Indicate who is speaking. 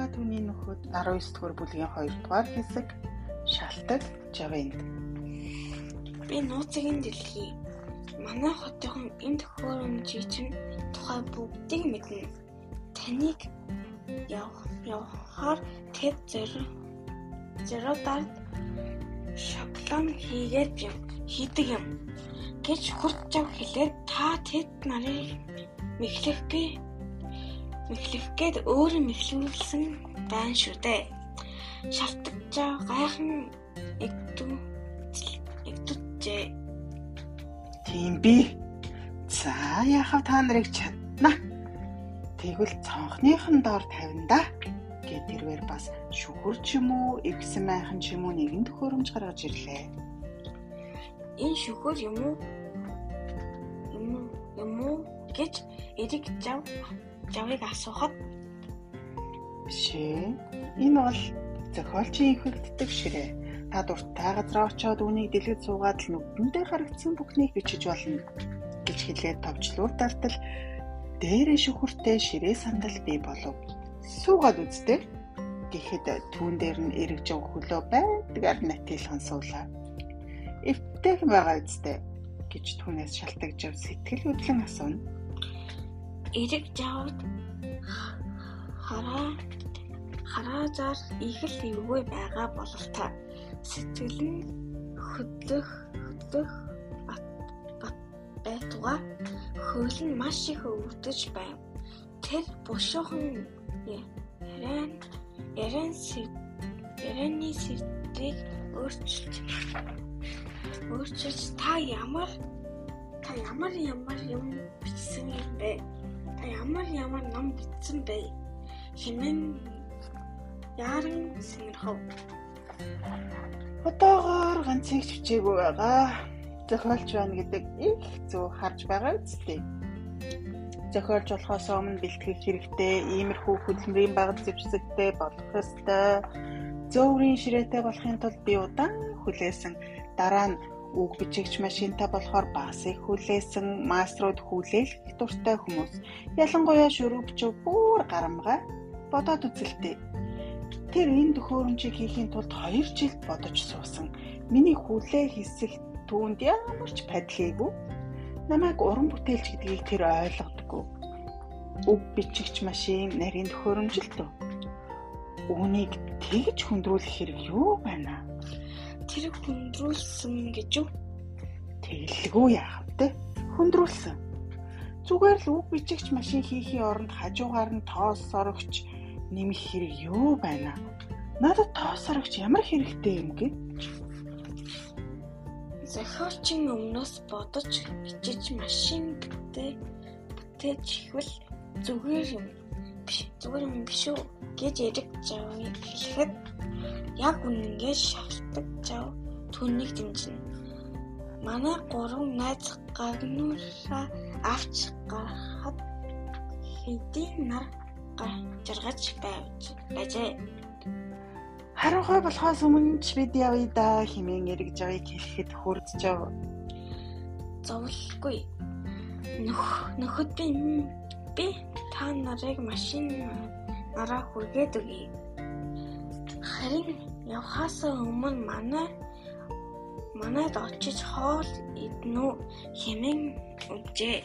Speaker 1: Ялангуяа түүний нөхөд 19 дугаар бүлгийн 2 дугаар хэсэг шалтак жавэнд.
Speaker 2: Би нууцгийн дэлхий. Манай хотын энэ төхөөрөмжийн чинь тухай бүгдийг мэднэ. Таныг явахаар тэд зэрэг зэрэгдаад шоклон хийгээд юм хийдэг юм гэж хурд жав хэлээд та тэд нарыг мэхлэхгээ мэхлэхгээд өөрөө мэхлүүлсэн байна шүү дээ. Шалтгажаа гайхан эгдүү эгдүжээ.
Speaker 1: Тийм би. За яхав та нарыг чадна. Тэгвэл цонхныхын доор тавина да гэд тэрвэр бас шүхүр ч юм уу, эгсэн майхан ч юм уу нэгэн төхөөрөмж гаргаж ирлээ.
Speaker 2: Энэ шүхүр юм уу? Юм уу? Гэж эрэг жав жавыг асуухад
Speaker 1: бишээ. Энэ бол зохиолчийн ихэгддэг ширээ. Та дуртай газар очиод үнийг дэлгэд суугаад л нүдэндээ харагдсан бүхнийг бичиж болно гэж хэлээд товчлуур дартал дээрээ шүхүртэй ширээ сандал бий болов. Суугаад үзтээ гэхэд түүн дээр нь эргэж хөлөө байдгаар натилхан суулаа. Эвтэйх байгаа үсттэй гэж түүнээс шалтгаж сэтгэл хөдлөн асууна.
Speaker 2: Эрэг жавд хараа хараазаар их л эвгүй байгаа бололтой сэтгэл нь хөдлөх хөдлөх байтугай хөл нь маш их өвдөж байв. Тэр бушуухан яран яран яраны сэтрийг өөрчилж өөрчилж та ямар та ямар ямар юм бичсэн юм бэ? Та ямар ямар ном бичсэн бэ? Хэмээн яаран сэнэрхв.
Speaker 1: Одоогоор ганцыг чичээгүй байгаа зохиолч байна гэдэг их зөв харж байгаа үстэй. Зохиолч болохоос өмнө бэлтгэх хэрэгтэй, иймэрхүү хөдөлмөрийн баг зэвсэгтэй болох ёстой. Зөөврийн ширээтэй болохын тулд би удаан хүлээсэн. Дараа нь үг бичигч машинтай болохоор бас их хүлээсэн маструуд хүлээлгэх дуртай хүмүүс. Ялангуяа шүрүүпчөө бүр гарамгай бодоод үзэлтэй. Тэр энэ төхөөрөмжийг хийхин тулд 2 жил бодож суусан. Миний хүлээ хийсэх түүнд ямар ч падлийгүй намайг уран бүтээлч гэдгийг тэр ойлгодоггүй. Үг бичигч машин нарийн төхөөрөмжлөлт үү? Үүнийг тэгж хөндрүүлэх хэрэг юу байна?
Speaker 2: Тэр хөндрүүлсэн гэж юу?
Speaker 1: Тэгэлгүй яах вэ? Хөндрүүлсэн. Зүгээр л үг бичигч машин хийхийн оронд хажуугаар нь тоос сорогч нэмэх хэрэг юу байна? Надад тоос сорогч ямар хэрэгтэй юм гээд
Speaker 2: Зохиолчин өмнөөс бодож бичиж машин бүтээ бүтээж ихвэл зүгээр юм зүгээр юм биш үү гэж яриг жавыг хэлэхэд яг үнэнгээ шалтгаан жав түүнийг дэмжинэ. Манай гурван найз гагнуураа авч гарахад хэдийн нар жаргаж байв байжээ.
Speaker 1: Харин гой болохоос өмнө ч бид явъя да хэмээн эргэж байгааг хэлэхэд хурдчав.
Speaker 2: Зовлгүй. Нөх нөхөд би би та нарыг машин нараа хүргээд өгье. Харин явхаасаа өмнө манай манайд очиж хоол иднү хэмээн үжээ.